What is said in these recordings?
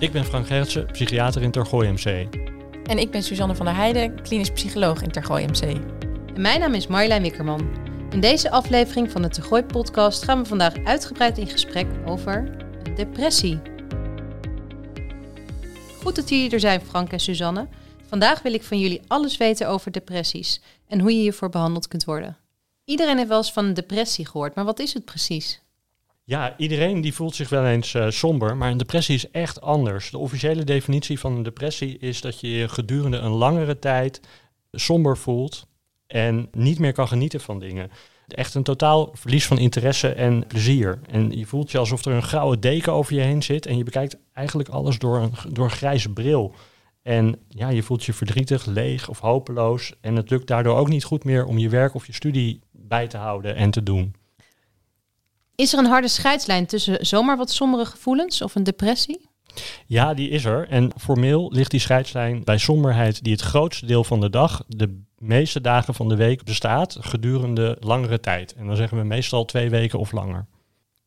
Ik ben Frank Gertsen, psychiater in Tergooi MC. En ik ben Suzanne van der Heijden, klinisch psycholoog in Tergooi MC. En mijn naam is Marjolein Wikkerman. In deze aflevering van de Tergooi podcast gaan we vandaag uitgebreid in gesprek over depressie. Goed dat jullie er zijn, Frank en Suzanne. Vandaag wil ik van jullie alles weten over depressies en hoe je hiervoor behandeld kunt worden. Iedereen heeft wel eens van een depressie gehoord, maar wat is het precies? Ja, iedereen die voelt zich wel eens uh, somber, maar een depressie is echt anders. De officiële definitie van een depressie is dat je je gedurende een langere tijd somber voelt en niet meer kan genieten van dingen. Echt een totaal verlies van interesse en plezier. En je voelt je alsof er een grauwe deken over je heen zit en je bekijkt eigenlijk alles door een, door een grijze bril. En ja, je voelt je verdrietig, leeg of hopeloos. En het lukt daardoor ook niet goed meer om je werk of je studie bij te houden en te doen. Is er een harde scheidslijn tussen zomaar wat sombere gevoelens of een depressie? Ja, die is er. En formeel ligt die scheidslijn bij somberheid die het grootste deel van de dag, de meeste dagen van de week bestaat, gedurende langere tijd. En dan zeggen we meestal twee weken of langer.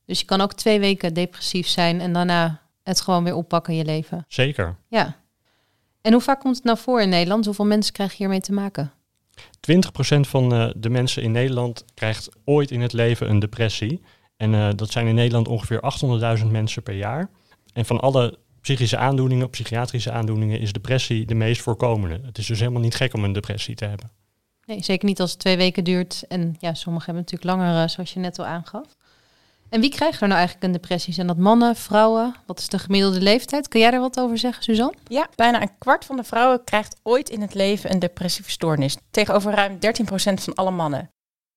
Dus je kan ook twee weken depressief zijn en daarna het gewoon weer oppakken in je leven. Zeker. Ja. En hoe vaak komt het nou voor in Nederland? Hoeveel mensen krijgen hiermee te maken? 20% van uh, de mensen in Nederland krijgt ooit in het leven een depressie. En uh, dat zijn in Nederland ongeveer 800.000 mensen per jaar. En van alle psychische aandoeningen, psychiatrische aandoeningen, is depressie de meest voorkomende. Het is dus helemaal niet gek om een depressie te hebben. Nee, zeker niet als het twee weken duurt. En ja, sommigen hebben natuurlijk langer, uh, zoals je net al aangaf. En wie krijgt er nou eigenlijk een depressie? Zijn dat mannen, vrouwen? Wat is de gemiddelde leeftijd? Kun jij er wat over zeggen, Suzanne? Ja, bijna een kwart van de vrouwen krijgt ooit in het leven een depressieve stoornis. Tegenover ruim 13% van alle mannen.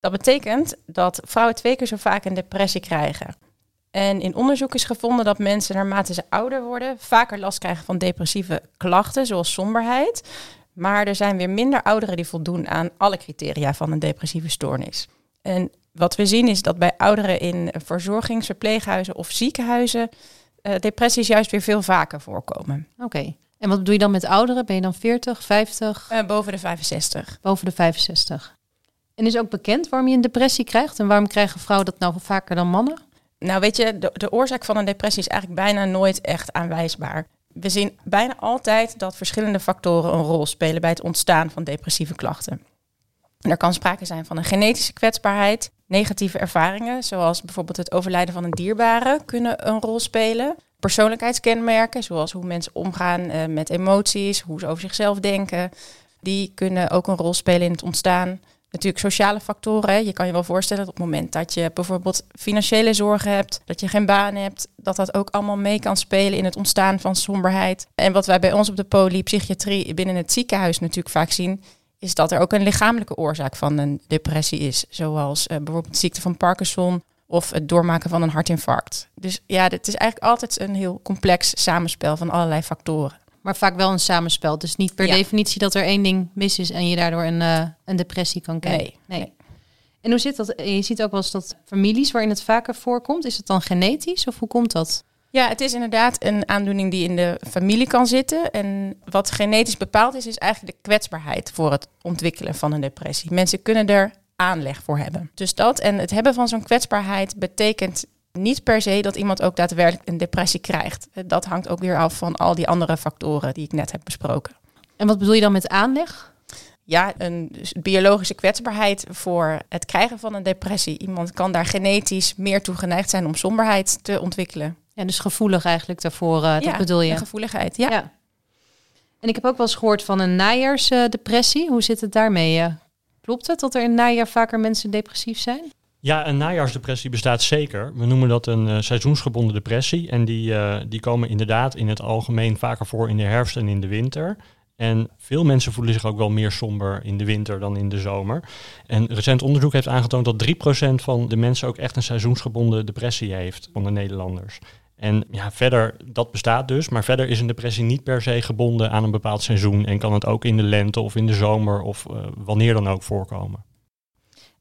Dat betekent dat vrouwen twee keer zo vaak een depressie krijgen. En in onderzoek is gevonden dat mensen naarmate ze ouder worden vaker last krijgen van depressieve klachten, zoals somberheid. Maar er zijn weer minder ouderen die voldoen aan alle criteria van een depressieve stoornis. En wat we zien is dat bij ouderen in verzorgingsverpleeghuizen of ziekenhuizen uh, depressies juist weer veel vaker voorkomen. Oké. En wat doe je dan met ouderen? Ben je dan 40, 50? Uh, boven de 65. Boven de 65. En is ook bekend waarom je een depressie krijgt? En waarom krijgen vrouwen dat nou vaker dan mannen? Nou, weet je, de, oorzaak van een depressie is eigenlijk bijna nooit echt aanwijsbaar. We zien bijna altijd dat verschillende factoren een rol spelen bij het ontstaan van depressieve klachten. En er kan sprake zijn van een genetische kwetsbaarheid, negatieve ervaringen, zoals bijvoorbeeld het overlijden van een dierbare, kunnen een rol spelen. Persoonlijkheidskenmerken, zoals hoe mensen omgaan uh, met emoties, hoe ze over zichzelf denken, die kunnen ook een rol spelen in het ontstaan natuurlijk sociale factoren. Je kan je wel voorstellen dat op het moment dat je bijvoorbeeld financiële zorgen hebt, dat je geen baan hebt, dat dat ook allemaal mee kan spelen in het ontstaan van somberheid. En wat wij bij ons op de polypsychiatrie binnen het ziekenhuis natuurlijk vaak zien, is dat er ook een lichamelijke oorzaak van een depressie is. Zoals uh, bijvoorbeeld ziekte van Parkinson of het doormaken van een hartinfarct. Dus ja, het is eigenlijk altijd een heel complex samenspel van allerlei factoren. Maar vaak wel een samenspel. Dus niet per definitie dat er één ding mis is en je daardoor een, uh, een depressie kan krijgen. Nee, nee. En hoe zit dat? Je ziet ook wel eens dat families waarin het vaker voorkomt. Is het dan genetisch of hoe komt dat? Ja, het is inderdaad een aandoening die in de familie kan zitten. En wat genetisch bepaald is, is eigenlijk de kwetsbaarheid voor het ontwikkelen van een depressie. Mensen kunnen er aanleg voor hebben. Dus dat en het hebben van zo'n kwetsbaarheid betekent niet per se dat iemand ook daadwerkelijk een depressie krijgt. Dat hangt ook weer af van al die andere factoren die ik net heb besproken. En wat bedoel je dan met aanleg? Ja, een biologische kwetsbaarheid voor het krijgen van een depressie. Iemand kan daar genetisch meer toe geneigd zijn om somberheid te ontwikkelen. Ja, dus gevoelig eigenlijk daarvoor, uh, dat bedoel je? gevoeligheid, ja. ja. En ik heb ook wel eens gehoord van een najaarsdepressie. Hoe zit het daarmee? Klopt het dat er in het najaar vaker mensen depressief zijn? Ja, een najaarsdepressie bestaat zeker. We noemen dat een uh, seizoensgebonden depressie. En die, uh, die komen inderdaad in het algemeen vaker voor in de herfst en in de winter. En veel mensen voelen zich ook wel meer somber in de winter dan in de zomer. En recent onderzoek heeft aangetoond dat 3% van de mensen ook echt een seizoensgebonden depressie heeft van de Nederlanders. En ja, verder, dat bestaat dus, maar verder is een depressie niet per se gebonden aan een bepaald seizoen en kan het ook in de lente of in de zomer of uh, wanneer dan ook voorkomen.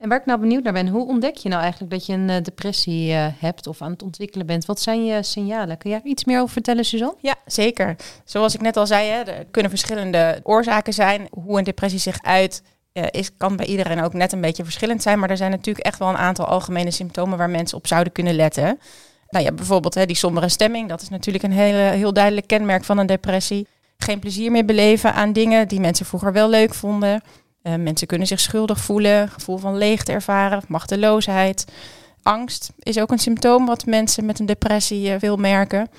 En waar ik nou benieuwd naar ben, hoe ontdek je nou eigenlijk dat je een uh, depressie uh, hebt of aan het ontwikkelen bent? Wat zijn je signalen? Kun je daar iets meer over vertellen, Suzanne? Ja, zeker. Zoals ik net al zei, hè, er kunnen verschillende oorzaken zijn. Hoe een depressie zich uit, uh, is, kan bij iedereen ook net een beetje verschillend zijn. Maar er zijn natuurlijk echt wel een aantal algemene symptomen waar mensen op zouden kunnen letten. Nou ja, bijvoorbeeld hè, die sombere stemming, dat is natuurlijk een hele, heel duidelijk kenmerk van een depressie. Geen plezier meer beleven aan dingen die mensen vroeger wel leuk vonden. Uh, mensen kunnen zich schuldig voelen, gevoel van leegte ervaren, machteloosheid. Angst is ook een symptoom wat mensen met een depressie uh, veel merken.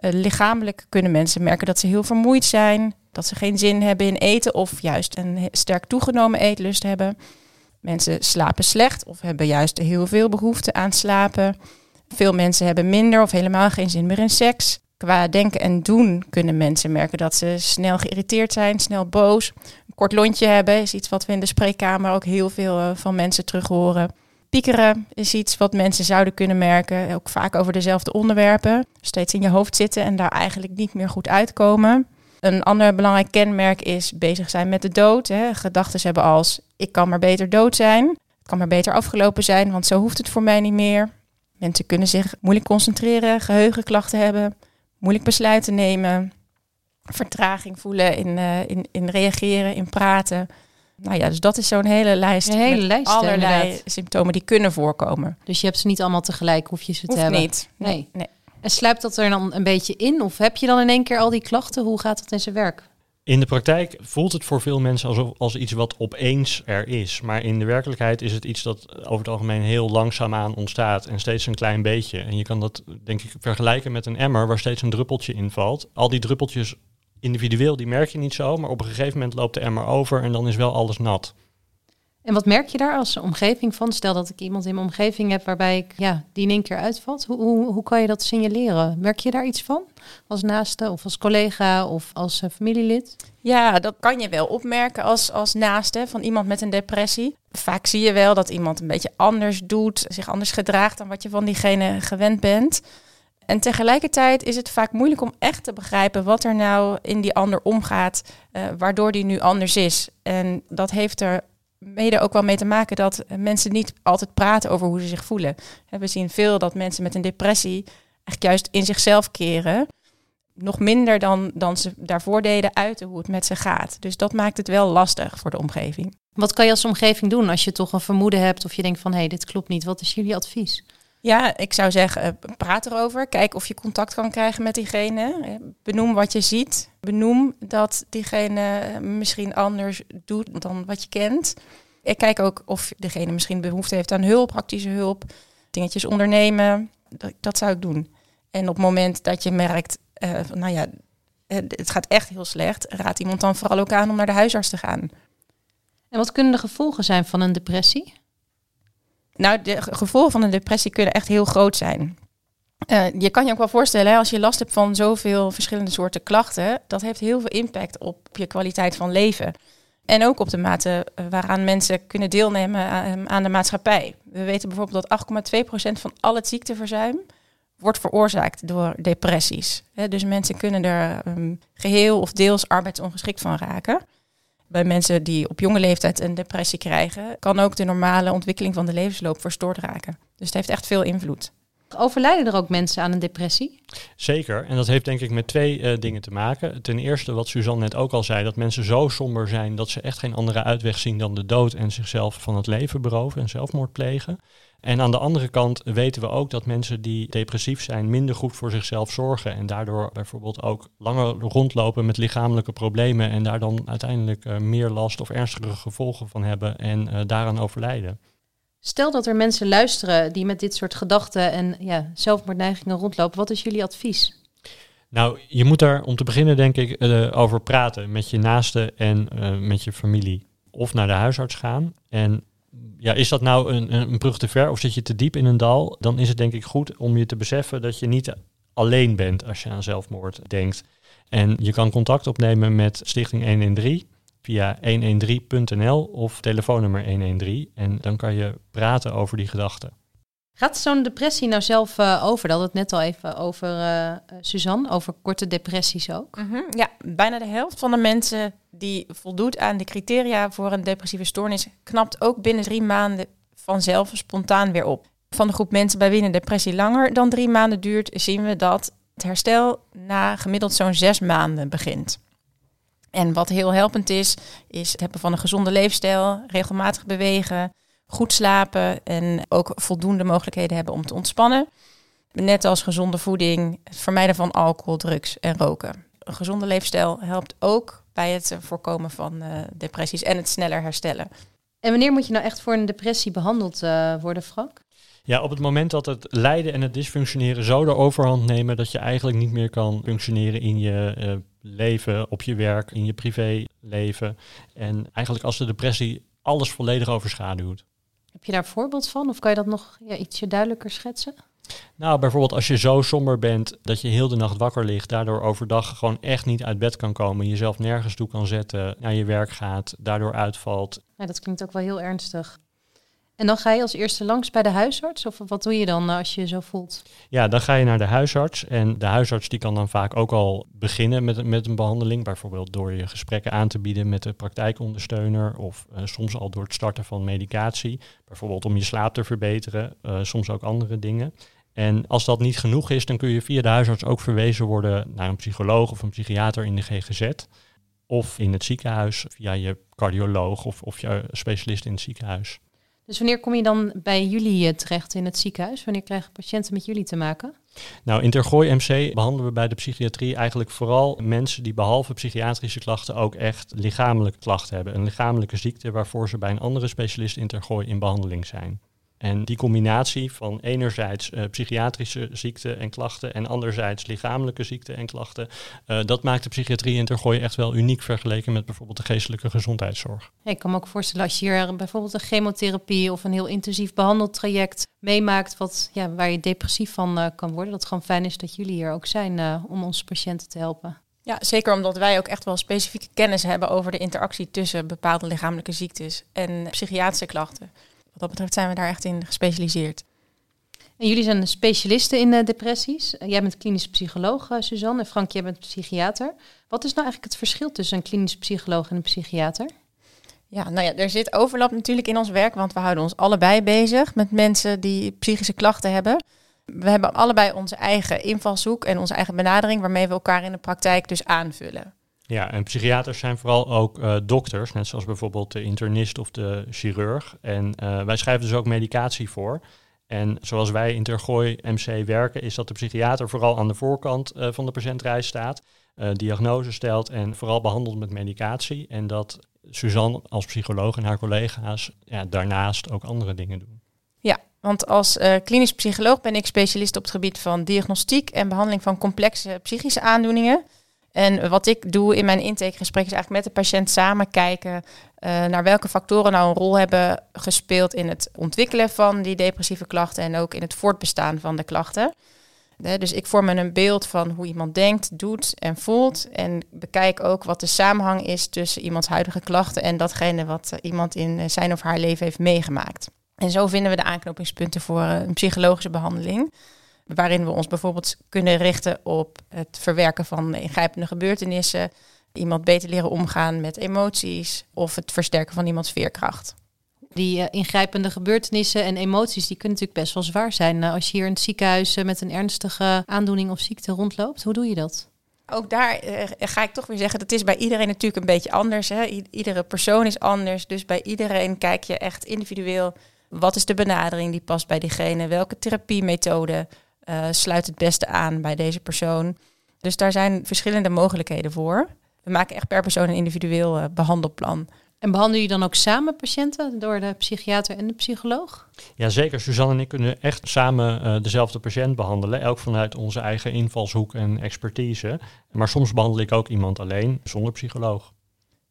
Uh, lichamelijk kunnen mensen merken dat ze heel vermoeid zijn, dat ze geen zin hebben in eten of juist een sterk toegenomen eetlust hebben. Mensen slapen slecht of hebben juist heel veel behoefte aan slapen. Veel mensen hebben minder of helemaal geen zin meer in seks. Qua denken en doen kunnen mensen merken dat ze snel geïrriteerd zijn, snel boos. Een kort lontje hebben is iets wat we in de spreekkamer ook heel veel uh, van mensen terug horen. Piekeren is iets wat mensen zouden kunnen merken, ook vaak over dezelfde onderwerpen. Steeds in je hoofd zitten en daar eigenlijk niet meer goed uitkomen. Een ander belangrijk kenmerk is bezig zijn met de dood. Gedachten hebben als ik kan maar beter dood zijn. Het kan maar beter afgelopen zijn, want zo hoeft het voor mij niet meer. Mensen kunnen zich moeilijk concentreren, geheugenklachten hebben, moeilijk besluiten nemen, vertraging voelen in, uh, in, in reageren, in praten. Nou ja, dus dat is zo'n hele lijst. Een hele lijst. Allerlei inderdaad. symptomen die kunnen voorkomen. Dus je hebt ze niet allemaal tegelijk, hoef je ze te Hoeft hebben. niet. Nee. nee. En sluipt dat er dan een beetje in? Of heb je dan in één keer al die klachten? Hoe gaat dat in zijn werk? In de praktijk voelt het voor veel mensen alsof als iets wat opeens er is. Maar in de werkelijkheid is het iets dat over het algemeen heel langzaamaan ontstaat en steeds een klein beetje. En je kan dat denk ik vergelijken met een emmer waar steeds een druppeltje in valt. Al die druppeltjes individueel, die merk je niet zo, maar op een gegeven moment loopt de emmer over en dan is wel alles nat. En wat merk je daar als omgeving van? Stel dat ik iemand in mijn omgeving heb waarbij ik, ja, die in één keer uitvalt. Hoe, hoe, hoe kan je dat signaleren? Merk je daar iets van? Als naaste of als collega of als uh, familielid? Ja, dat kan je wel opmerken als, als naaste van iemand met een depressie. Vaak zie je wel dat iemand een beetje anders doet, zich anders gedraagt dan wat je van diegene gewend bent. En tegelijkertijd is het vaak moeilijk om echt te begrijpen wat er nou in die ander omgaat, uh, waardoor die nu anders is. En dat heeft er mede ook wel mee te maken dat mensen niet altijd praten over hoe ze zich voelen. We zien veel dat mensen met een depressie eigenlijk juist in zichzelf keren. Nog minder dan, dan ze daarvoor deden uiten hoe het met ze gaat. Dus dat maakt het wel lastig voor de omgeving. Wat kan je als omgeving doen als je toch een vermoeden hebt of je denkt van hé, hey, dit klopt niet? Wat is jullie advies? Ja, ik zou zeggen, praat erover. Kijk of je contact kan krijgen met diegene. Benoem wat je ziet. Benoem dat diegene misschien anders doet dan wat je kent. Ik kijk ook of degene misschien behoefte heeft aan hulp, praktische hulp, dingetjes ondernemen. Dat, zou ik doen. En op het moment dat je merkt, nou ja, het gaat echt heel slecht, raad iemand dan vooral ook aan om naar de huisarts te gaan. En wat kunnen de gevolgen zijn van een depressie? Nou, de gevolgen van een depressie kunnen echt heel groot zijn. Uh, je kan je ook wel voorstellen, hè, als je last hebt van zoveel verschillende soorten klachten, dat heeft heel veel impact op je kwaliteit van leven. En ook op de mate waaraan mensen kunnen deelnemen aan, aan de maatschappij. We weten bijvoorbeeld dat 8,2% van al het ziekteverzuim wordt veroorzaakt door depressies. Dus mensen kunnen er um, geheel of deels arbeidsongeschikt van raken. Bij mensen die op jonge leeftijd een depressie krijgen, kan ook de normale ontwikkeling van de levensloop verstoord raken. Dus het heeft echt veel invloed. Overlijden er ook mensen aan een depressie? Zeker. En dat heeft denk ik met twee uh, dingen te maken. Ten eerste, wat Suzanne net ook al zei, dat mensen zo somber zijn dat ze echt geen andere uitweg zien dan de dood en zichzelf van het leven beroven en zelfmoord plegen. En aan de andere kant weten we ook dat mensen die depressief zijn minder goed voor zichzelf zorgen en daardoor bijvoorbeeld ook langer rondlopen met lichamelijke problemen en daar dan uiteindelijk uh, meer last of ernstigere gevolgen van hebben en uh, daaraan overlijden. Stel dat er mensen luisteren die met dit soort gedachten en ja, zelfmoordneigingen rondlopen. Wat is jullie advies? Nou, je moet daar om te beginnen denk ik uh, over praten met je naasten en met je familie. Of naar de huisarts gaan. En ja, is dat nou een, een brug te ver of zit je te diep in een dal? Dan is het denk ik goed om je te beseffen dat je niet alleen bent als je aan zelfmoord denkt. En je kan contact opnemen met Stichting 113 via 113.nl of telefoonnummer 113. En dan kan je praten over die gedachten. Gaat zo'n depressie nou zelf uh, over? Dat het net al even over uh, Suzanne, over korte depressies ook. -hmm. Ja, bijna de helft van de mensen die voldoet aan de criteria voor een depressieve stoornis, knapt ook binnen drie maanden vanzelf spontaan weer op. Van de groep mensen bij wie een depressie langer dan drie maanden duurt, zien we dat het herstel na gemiddeld zo'n zes maanden begint. En wat heel helpend is, is het hebben van een gezonde leefstijl, regelmatig bewegen, goed slapen en ook voldoende mogelijkheden hebben om te ontspannen. Net als gezonde voeding, het vermijden van alcohol, drugs en roken. Een gezonde leefstijl helpt ook bij het eh, voorkomen van uh, depressies en het sneller herstellen. En wanneer moet je nou echt voor een depressie behandeld uh, worden, Frank? Ja, op het moment dat het lijden en het dysfunctioneren zo de overhand nemen dat je eigenlijk niet meer kan functioneren in je uh, leven, op je werk, in je privéleven. En eigenlijk als de depressie alles volledig overschaduwt. Heb je daar een voorbeeld van of kan je dat nog ja, ietsje duidelijker schetsen? Nou, bijvoorbeeld als je zo somber bent dat je heel de nacht wakker ligt, daardoor overdag gewoon echt niet uit bed kan komen, jezelf nergens toe kan zetten, naar je werk gaat, daardoor uitvalt. Ja, dat klinkt ook wel heel ernstig. En dan ga je als eerste langs bij de huisarts? Of wat doe je dan als je je zo voelt? Ja, dan ga je naar de huisarts. En de huisarts die kan dan vaak ook al beginnen met, met een behandeling. Bijvoorbeeld door je gesprekken aan te bieden met de praktijkondersteuner. Of uh, soms al door het starten van medicatie. Bijvoorbeeld om je slaap te verbeteren. Uh, soms ook andere dingen. En als dat niet genoeg is, dan kun je via de huisarts ook verwezen worden naar een psycholoog of een psychiater in de GGZ. Of in het ziekenhuis via je cardioloog of, of je specialist in het ziekenhuis. Dus wanneer kom je dan bij jullie terecht in het ziekenhuis? Wanneer krijgen patiënten met jullie te maken? Nou, in Tergooi MC behandelen we bij de psychiatrie eigenlijk vooral mensen die behalve psychiatrische klachten ook echt lichamelijke klachten hebben. Een lichamelijke ziekte waarvoor ze bij een andere specialist in Tergooi in behandeling zijn. En die combinatie van enerzijds uh, psychiatrische ziekten en klachten en anderzijds lichamelijke ziekten en klachten, uh, dat maakt de psychiatrie in Tergooi echt wel uniek vergeleken met bijvoorbeeld de geestelijke gezondheidszorg. Ja, ik kan me ook voorstellen als je hier bijvoorbeeld een chemotherapie of een heel intensief behandeltraject meemaakt wat, ja, waar je depressief van uh, kan worden, dat het gewoon fijn is dat jullie hier ook zijn om onze patiënten te helpen. Ja, zeker omdat wij ook echt wel specifieke kennis hebben over de interactie tussen bepaalde lichamelijke ziektes en psychiatrische klachten wat dat betreft zijn we daar echt in gespecialiseerd. En jullie zijn specialisten in uh, depressies. Uh, jij bent klinisch psycholoog, uh, Suzanne. En Frank, jij bent psychiater. Wat is nou eigenlijk het verschil tussen een klinisch psycholoog en een psychiater? Ja, nou ja, er zit overlap natuurlijk in ons werk, want we houden ons allebei bezig met mensen die psychische klachten hebben. We hebben allebei onze eigen invalshoek en onze eigen benadering, waarmee we elkaar in de praktijk dus aanvullen. Ja, en psychiaters zijn vooral ook uh, dokters, net zoals bijvoorbeeld de internist of de chirurg. En uh, wij schrijven dus ook medicatie voor. En zoals wij in Tergooi MC werken, is dat de psychiater vooral aan de voorkant uh, van de patiëntrij staat, diagnose stelt en vooral behandelt met medicatie. En dat Suzanne als psycholoog en haar collega's ja, daarnaast ook andere dingen doen. Ja, want als klinisch psycholoog ben ik specialist op het gebied van diagnostiek en behandeling van complexe psychische aandoeningen. En wat ik doe in mijn intakegesprek is eigenlijk met de patiënt samen kijken uh, naar welke factoren nou een rol hebben gespeeld in het ontwikkelen van die depressieve klachten en ook in het voortbestaan van de klachten. dus ik vorm een beeld van hoe iemand denkt, doet en voelt. En bekijk ook wat de samenhang is tussen iemands huidige klachten en datgene wat uh, iemand in zijn of haar leven heeft meegemaakt. En zo vinden we de aanknopingspunten voor een psychologische behandeling waarin we ons bijvoorbeeld kunnen richten op het verwerken van ingrijpende gebeurtenissen, iemand beter leren omgaan met emoties of het versterken van iemands veerkracht. Die uh, ingrijpende gebeurtenissen en emoties, die kunnen natuurlijk best wel zwaar zijn. Uh, als je hier in het ziekenhuis uh, met een ernstige aandoening of ziekte rondloopt, hoe doe je dat? Ook daar ga ik toch weer zeggen, dat is bij iedereen natuurlijk een beetje anders. Hè? iedere persoon is anders, dus bij iedereen kijk je echt individueel. Wat is de benadering die past bij diegene? Welke therapiemethode uh, sluit het beste aan bij deze persoon. Dus daar zijn verschillende mogelijkheden voor. We maken echt per persoon een individueel uh, behandelplan. En behandelen jullie dan ook samen patiënten door de psychiater en de psycholoog? Jazeker, Suzanne en ik kunnen echt samen uh, dezelfde patiënt behandelen. Elk vanuit onze eigen invalshoek en expertise. Maar soms behandel ik ook iemand alleen, zonder psycholoog.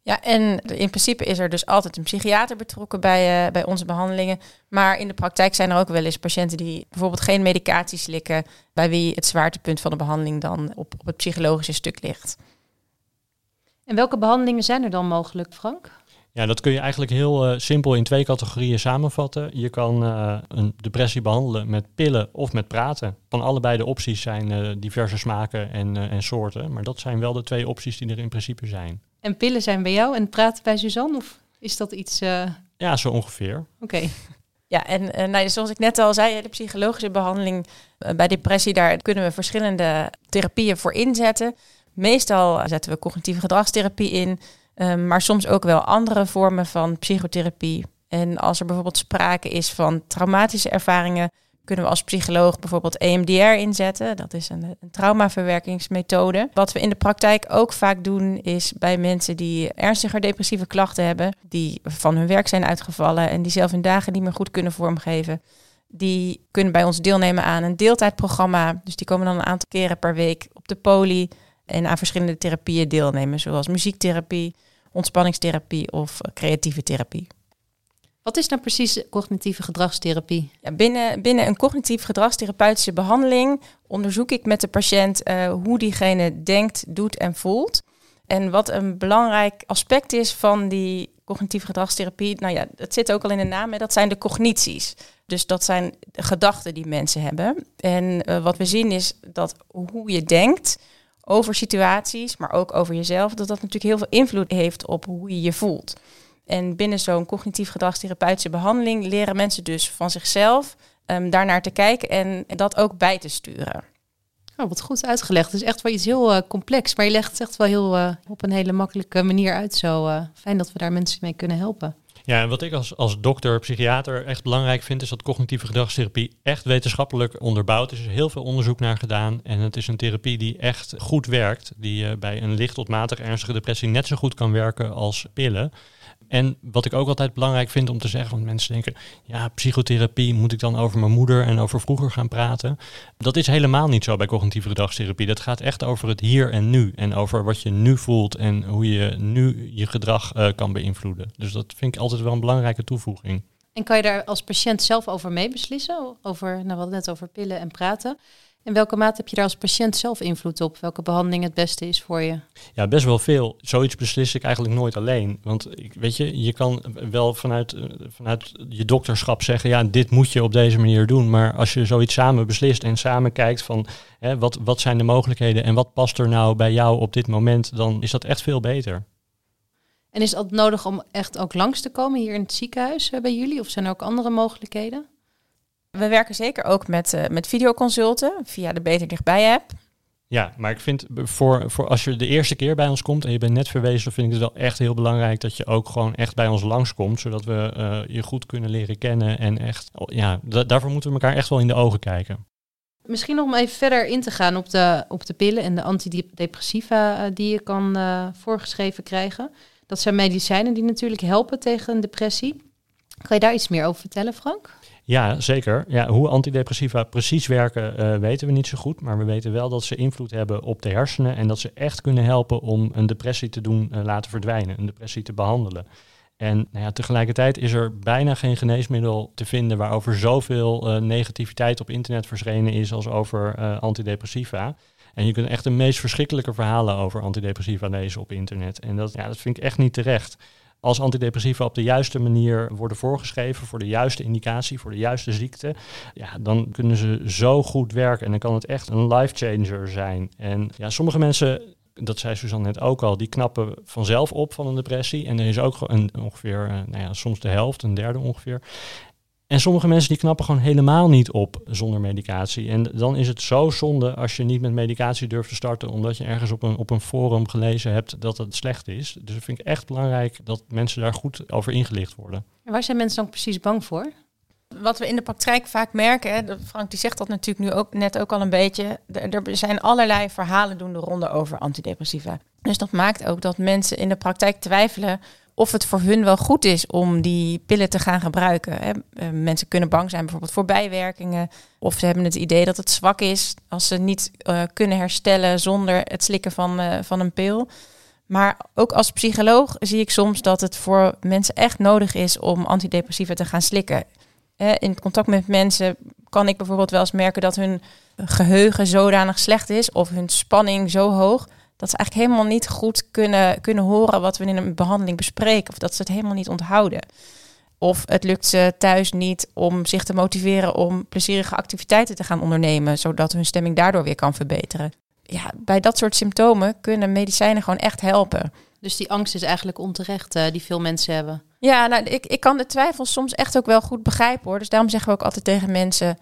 Ja, en in principe is er dus altijd een psychiater betrokken bij, uh, bij onze behandelingen. Maar in de praktijk zijn er ook wel eens patiënten die bijvoorbeeld geen medicatie slikken, bij wie het zwaartepunt van de behandeling dan op, op het psychologische stuk ligt. En welke behandelingen zijn er dan mogelijk, Frank? Ja, dat kun je eigenlijk heel uh, simpel in twee categorieën samenvatten. Je kan uh, een depressie behandelen met pillen of met praten. Van allebei de opties zijn uh, diverse smaken en, en soorten. Maar dat zijn wel de twee opties die er in principe zijn. En pillen zijn bij jou en praten bij Suzanne? Of is dat iets... Ja, zo ongeveer. Oké. Okay. Ja, en nou, zoals ik net al zei, de psychologische behandeling bij depressie, daar kunnen we verschillende therapieën voor inzetten. Meestal zetten we cognitieve gedragstherapie in. Um, maar soms ook wel andere vormen van psychotherapie. En als er bijvoorbeeld sprake is van traumatische ervaringen, kunnen we als psycholoog bijvoorbeeld EMDR inzetten. Dat is een, een traumaverwerkingsmethode. Wat we in de praktijk ook vaak doen, is bij mensen die ernstiger depressieve klachten hebben, die van hun werk zijn uitgevallen en die zelf hun dagen niet meer goed kunnen vormgeven. Die kunnen bij ons deelnemen aan een deeltijdprogramma. Dus die komen dan een aantal keren per week op de poli en aan verschillende therapieën deelnemen, zoals muziektherapie, ontspanningstherapie of creatieve therapie. Wat is nou precies cognitieve gedragstherapie? Ja, binnen, binnen een cognitief gedragstherapeutische behandeling onderzoek ik met de patiënt uh, hoe diegene denkt, doet en voelt. En wat een belangrijk aspect is van die cognitieve gedragstherapie, nou ja, het zit ook al in de naam, hè, dat zijn de cognities. Dus dat zijn gedachten die mensen hebben. En uh, wat we zien is dat hoe je denkt over situaties, maar ook over jezelf, dat dat natuurlijk heel veel invloed heeft op hoe je je voelt. En binnen zo'n cognitief gedragstherapeutische behandeling leren mensen dus van zichzelf um, daarnaar te kijken en dat ook bij te sturen. Oh, wat goed uitgelegd. Het is echt wel iets heel uh, complex, maar je legt het echt wel heel uh, op een hele makkelijke manier uit. Zo uh, fijn dat we daar mensen mee kunnen helpen. Ja, en wat ik als, als dokter, psychiater echt belangrijk vind, is dat cognitieve gedragstherapie echt wetenschappelijk onderbouwd is. Er is heel veel onderzoek naar gedaan. En het is een therapie die echt goed werkt. Die bij een licht tot matig ernstige depressie net zo goed kan werken als pillen. En wat ik ook altijd belangrijk vind om te zeggen, want mensen denken, ja, psychotherapie, moet ik dan over mijn moeder en over vroeger gaan praten? Dat is helemaal niet zo bij cognitieve gedragstherapie. Dat gaat echt over het hier en nu en over wat je nu voelt en hoe je nu je gedrag uh, kan beïnvloeden. Dus dat vind ik altijd wel een belangrijke toevoeging. En kan je daar als patiënt zelf over meebeslissen? Over, nou, we net over pillen en praten. In welke mate heb je daar als patiënt zelf invloed op? Welke behandeling het beste is voor je? Ja, best wel veel. Zoiets beslis ik eigenlijk nooit alleen. Want weet je, je kan wel vanuit, eh, vanuit je dokterschap zeggen, ja, dit moet je op deze manier doen. Maar als je zoiets samen beslist en samen kijkt van hè, wat, wat zijn de mogelijkheden en wat past er nou bij jou op dit moment, dan is dat echt veel beter. En is het nodig om echt ook langs te komen hier in het ziekenhuis eh, bij jullie? Of zijn er ook andere mogelijkheden? We werken zeker ook met, uh, met videoconsulten via de Beter Dichtbij app. Ja, maar ik vind voor, voor als je de eerste keer bij ons komt en je bent net verwezen, vind ik het wel echt heel belangrijk dat je ook gewoon echt bij ons langskomt, zodat we uh, je goed kunnen leren kennen. En echt, ja, daarvoor moeten we elkaar echt wel in de ogen kijken. Misschien nog om even verder in te gaan op de, op de pillen en de antidepressiva uh, die je kan voorgeschreven krijgen. Dat zijn medicijnen die natuurlijk helpen tegen een depressie. Kan je daar iets meer over vertellen, Frank? Ja, zeker. Ja, hoe antidepressiva precies werken uh, weten we niet zo goed. Maar we weten wel dat ze invloed hebben op de hersenen. En dat ze echt kunnen helpen om een depressie te doen uh, laten verdwijnen. Een depressie te behandelen. En nou ja, tegelijkertijd is er bijna geen geneesmiddel te vinden waarover zoveel uh, negativiteit op internet verschenen is als over antidepressiva. En je kunt echt de meest verschrikkelijke verhalen over antidepressiva lezen op internet. En dat, ja, dat vind ik echt niet terecht als antidepressiva op de juiste manier worden voorgeschreven voor de juiste indicatie, voor de juiste ziekte, ja, dan kunnen ze zo goed werken en dan kan het echt een life changer zijn. En ja, sommige mensen dat zei Suzanne net ook al, die knappen vanzelf op van een depressie. En er is ook ongeveer, uh, nou ja, soms de helft, een derde ongeveer. En sommige mensen die knappen gewoon helemaal niet op zonder medicatie. En dan is het zo zonde als je niet met medicatie durft te starten, omdat je ergens op een, op een forum gelezen hebt dat het slecht is. Dus ik vind ik echt belangrijk dat mensen daar goed over ingelicht worden. En waar zijn mensen dan precies bang voor? Wat we in de praktijk vaak merken, Frank die zegt dat natuurlijk nu ook net ook al een beetje, er zijn allerlei verhalen doen de ronde over antidepressiva. Dus dat maakt ook dat mensen in de praktijk twijfelen of het voor hun wel goed is om die pillen te gaan gebruiken. Hè. Eh, mensen kunnen bang zijn bijvoorbeeld voor bijwerkingen. Of ze hebben het idee dat het zwak is als ze niet uh, kunnen herstellen zonder het slikken van, uh, van een pil. Maar ook als psycholoog zie ik soms dat het voor mensen echt nodig is om antidepressiva te gaan slikken. In contact met mensen kan ik bijvoorbeeld wel eens merken dat hun geheugen zodanig slecht is of hun spanning zo hoog dat ze eigenlijk helemaal niet goed kunnen, kunnen horen wat we in een behandeling bespreken. Of dat ze het helemaal niet onthouden. Of het lukt ze thuis niet om zich te motiveren om plezierige activiteiten te gaan ondernemen, zodat hun stemming daardoor weer kan verbeteren. Ja, bij dat soort symptomen kunnen medicijnen gewoon echt helpen. Dus die angst is eigenlijk onterecht, uh, die veel mensen hebben. Ja, nou, ik, ik kan de twijfels soms echt ook wel goed begrijpen hoor. Dus daarom zeggen we ook altijd tegen mensen: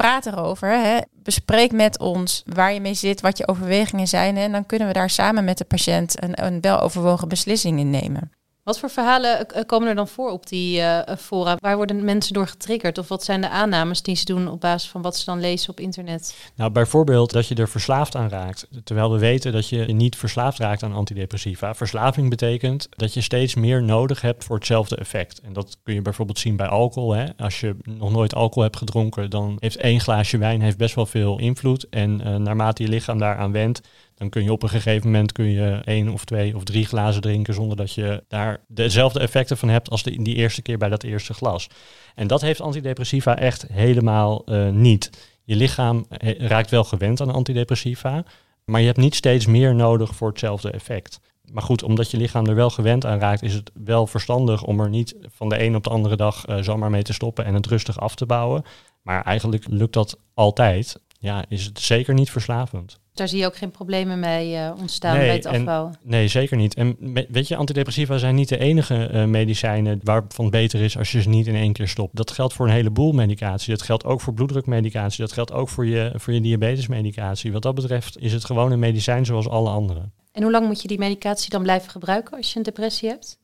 praat erover. Hè. Bespreek met ons waar je mee zit, wat je overwegingen zijn. En dan kunnen we daar samen met de patiënt een, een weloverwogen beslissing in nemen. Wat voor verhalen eh, komen er dan voor op die uh, fora? Waar worden mensen door getriggerd? Of wat zijn de aannames die ze doen op basis van wat ze dan lezen op internet? Nou, bijvoorbeeld dat je er verslaafd aan raakt. Terwijl we weten dat je niet verslaafd raakt aan antidepressiva. Verslaving betekent dat je steeds meer nodig hebt voor hetzelfde effect. En dat kun je bijvoorbeeld zien bij alcohol. Hè. Als je nog nooit alcohol hebt gedronken, dan heeft één glaasje wijn best wel veel invloed. En uh, naarmate je lichaam daaraan wendt, dan kun je op een gegeven moment kun je één of twee of drie glazen drinken zonder dat je daar dezelfde effecten van hebt als de, die eerste keer bij dat eerste glas. En dat heeft antidepressiva echt helemaal uh, niet. Je lichaam raakt wel gewend aan antidepressiva, maar je hebt niet steeds meer nodig voor hetzelfde effect. Maar goed, omdat je lichaam er wel gewend aan raakt, is het wel verstandig om er niet van de een op de andere dag uh, zomaar mee te stoppen en het rustig af te bouwen. Maar eigenlijk lukt dat altijd. Ja, is het zeker niet verslavend. Daar zie je ook geen problemen mee uh, ontstaan bij het afbouwen. nee, zeker niet. En weet je, antidepressiva zijn niet de enige uh, medicijnen waarvan het beter is als je ze niet in één keer stopt. Dat geldt voor een heleboel medicatie. Dat geldt ook voor bloeddrukmedicatie. Dat geldt ook voor je, voor je diabetesmedicatie. Wat dat betreft is het gewoon een medicijn zoals alle andere. En hoe lang moet je die medicatie dan blijven gebruiken als je een depressie hebt?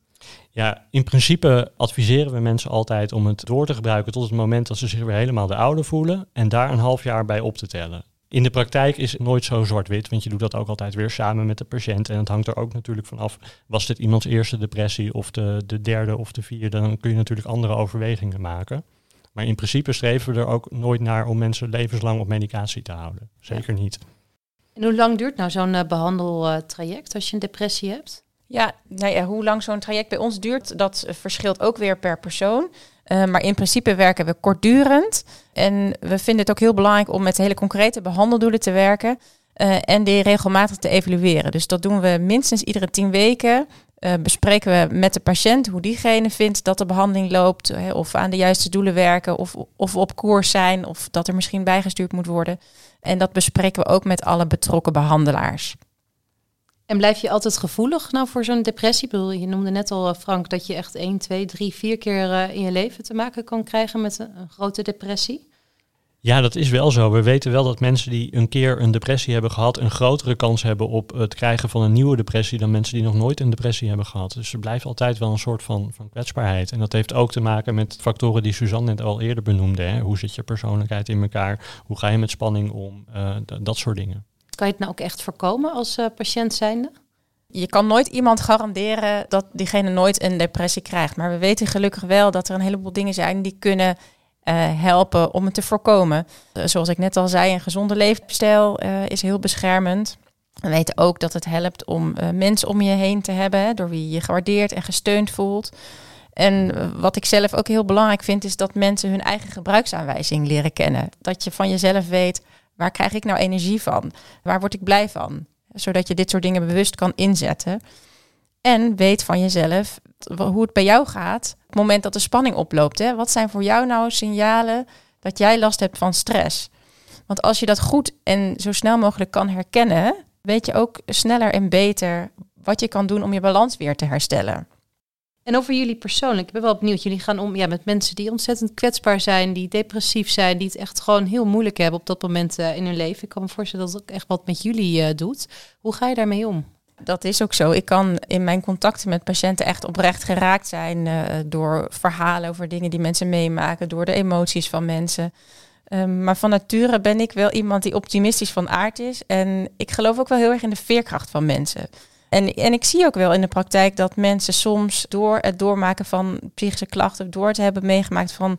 Ja, in principe adviseren we mensen altijd om het door te gebruiken tot het moment dat ze zich weer helemaal de oude voelen en daar een half jaar bij op te tellen. In de praktijk is het nooit zo zwart-wit, want je doet dat ook altijd weer samen met de patiënt. En het hangt er ook natuurlijk van af, was dit iemands eerste depressie of de, de derde of de vierde, dan kun je natuurlijk andere overwegingen maken. Maar in principe streven we er ook nooit naar om mensen levenslang op medicatie te houden. Zeker niet. En hoe lang duurt nou zo'n uh, behandeltraject als je een depressie hebt? Ja, nou ja, hoe lang zo'n traject bij ons duurt, dat verschilt ook weer per persoon. Uh, maar in principe werken we kortdurend. En we vinden het ook heel belangrijk om met hele concrete behandeldoelen te werken. Uh, en die regelmatig te evalueren. Dus dat doen we minstens iedere tien weken. Uh, bespreken we met de patiënt hoe diegene vindt dat de behandeling loopt. Hè, of aan de juiste doelen werken. Of, of op koers zijn. Of dat er misschien bijgestuurd moet worden. En dat bespreken we ook met alle betrokken behandelaars. En blijf je altijd gevoelig nou voor zo'n depressie? bedoel, je noemde net al, eh, Frank, dat je echt 1, 2, 3, 4 keer uh, in je leven te maken kan krijgen met een, grote depressie. Ja, dat is wel zo. We weten wel dat mensen die een keer een depressie hebben gehad, een grotere kans hebben op het krijgen van een nieuwe depressie dan mensen die nog nooit een depressie hebben gehad. Dus er blijft altijd wel een soort van, van kwetsbaarheid. En dat heeft ook te maken met factoren die Suzanne net al eerder benoemde. Hè? Hoe zit je persoonlijkheid in elkaar? Hoe ga je met spanning om? Uh, dat soort dingen. Kan je het nou ook echt voorkomen als uh, patiënt zijnde? Je kan nooit iemand garanderen dat diegene nooit een depressie krijgt. Maar we weten gelukkig wel dat er een heleboel dingen zijn die kunnen uh, helpen om het te voorkomen. Uh, zoals ik net al zei, een gezonde levensstijl is heel beschermend. We weten ook dat het helpt om mensen om je heen te hebben, door wie je gewaardeerd en gesteund voelt. En wat ik zelf ook heel belangrijk vind, is dat mensen hun eigen gebruiksaanwijzing leren kennen. Dat je van jezelf weet, Waar krijg ik nou energie van? Waar word ik blij van? Zodat je dit soort dingen bewust kan inzetten. En weet van jezelf hoe het bij jou gaat op het moment dat de spanning oploopt. Hè? Wat zijn voor jou nou signalen dat jij last hebt van stress? Want als je dat goed en zo snel mogelijk kan herkennen, weet je ook sneller en beter wat je kan doen om je balans weer te herstellen. En over jullie persoonlijk, ik ben wel benieuwd. Jullie gaan om ja, met mensen die ontzettend kwetsbaar zijn, die depressief zijn, die het echt gewoon heel moeilijk hebben op dat moment uh, in hun leven. Ik kan me voorstellen dat het ook echt wat met jullie uh, doet. Hoe ga je daarmee om? Dat is ook zo. Ik kan in mijn contacten met patiënten echt oprecht geraakt zijn uh, door verhalen over dingen die mensen meemaken, door de emoties van mensen. Um, maar van nature ben ik wel iemand die optimistisch van aard is. En ik geloof ook wel heel erg in de veerkracht van mensen. En, en ik zie ook wel in de praktijk dat mensen soms door het doormaken van psychische klachten, door het hebben meegemaakt van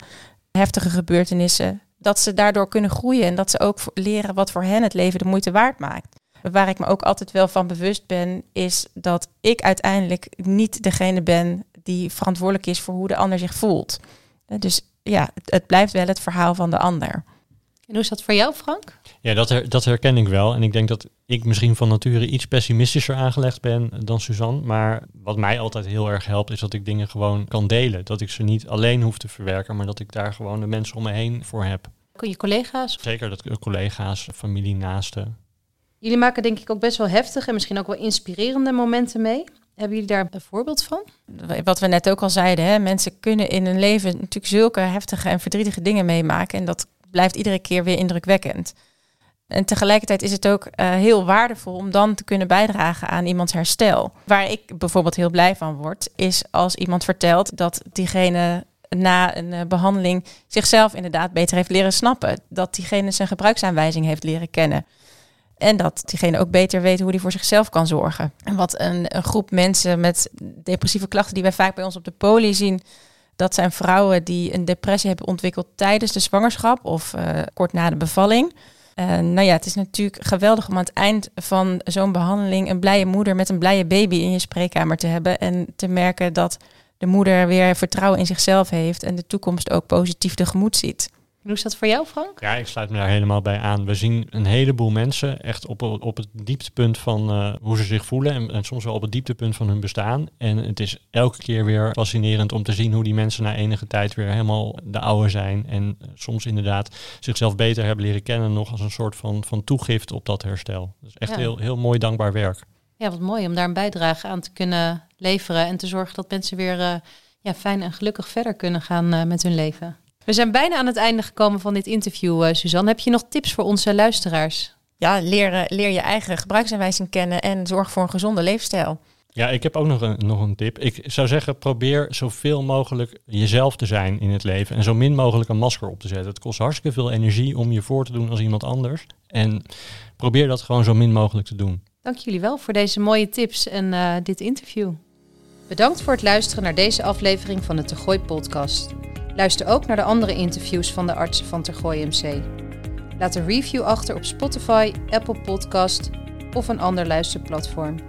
heftige gebeurtenissen, dat ze daardoor kunnen groeien en dat ze ook leren wat voor hen het leven de moeite waard maakt. Waar ik me ook altijd wel van bewust ben, is dat ik uiteindelijk niet degene ben die verantwoordelijk is voor hoe de ander zich voelt. Dus ja, het, het blijft wel het verhaal van de ander. En hoe is dat voor jou, Frank? Ja, dat, her, dat herken ik wel. En ik denk dat ik misschien van nature iets pessimistischer aangelegd ben dan Suzanne. Maar wat mij altijd heel erg helpt, is dat ik dingen gewoon kan delen. Dat ik ze niet alleen hoef te verwerken, maar dat ik daar gewoon de mensen om me heen voor heb. Je collega's? Zeker, dat collega's, familie, naasten. Jullie maken denk ik ook best wel heftige en misschien ook wel inspirerende momenten mee. Hebben jullie daar een voorbeeld van? Wat we net ook al zeiden, hè, mensen kunnen in hun leven natuurlijk zulke heftige en verdrietige dingen meemaken. En dat blijft iedere keer weer indrukwekkend. En tegelijkertijd is het ook uh, heel waardevol om dan te kunnen bijdragen aan iemands herstel. Waar ik bijvoorbeeld heel blij van word, is als iemand vertelt dat diegene na een uh, behandeling zichzelf inderdaad beter heeft leren snappen. Dat diegene zijn gebruiksaanwijzing heeft leren kennen. En dat diegene ook beter weet hoe hij voor zichzelf kan zorgen. En wat een, een, groep mensen met depressieve klachten die wij vaak bij ons op de poli zien. Dat zijn vrouwen die een depressie hebben ontwikkeld tijdens de zwangerschap of uh, kort na de bevalling. Uh, nou ja, het is natuurlijk geweldig om aan het eind van zo'n behandeling een blije moeder met een blije baby in je spreekkamer te hebben. En te merken dat de moeder weer vertrouwen in zichzelf heeft en de toekomst ook positief tegemoet ziet. Hoe is dat voor jou, Frank? Ja, ik sluit me daar helemaal bij aan. We zien een heleboel mensen echt op, op het dieptepunt van uh, hoe ze zich voelen en, en, soms wel op het dieptepunt van hun bestaan. En het is elke keer weer fascinerend om te zien hoe die mensen na enige tijd weer helemaal de oude zijn. En soms inderdaad zichzelf beter hebben leren kennen, nog als een soort van, van toegift op dat herstel. Dus echt ja. heel, heel mooi dankbaar werk. Ja, wat mooi om daar een bijdrage aan te kunnen leveren en te zorgen dat mensen weer uh, ja, fijn en gelukkig verder kunnen gaan uh, met hun leven. We zijn bijna aan het einde gekomen van dit interview, uh, Suzanne. Heb je nog tips voor onze luisteraars? Ja, leer, leer je eigen gebruiksaanwijzing kennen en zorg voor een gezonde leefstijl. Ja, ik heb ook nog een, nog een tip. Ik zou zeggen, probeer zoveel mogelijk jezelf te zijn in het leven. En zo min mogelijk een masker op te zetten. Het kost hartstikke veel energie om je voor te doen als iemand anders. En probeer dat gewoon zo min mogelijk te doen. Dank jullie wel voor deze mooie tips en uh, dit interview. Bedankt voor het luisteren naar deze aflevering van de Tergooi podcast. Luister ook naar de andere interviews van de artsen van Tergooi MC. Laat een review achter op Spotify, Apple Podcast of een ander luisterplatform.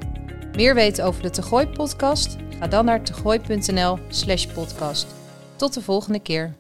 Meer weten over de Tergooi podcast? Ga dan naar tergooi.nl slash podcast. Tot de volgende keer.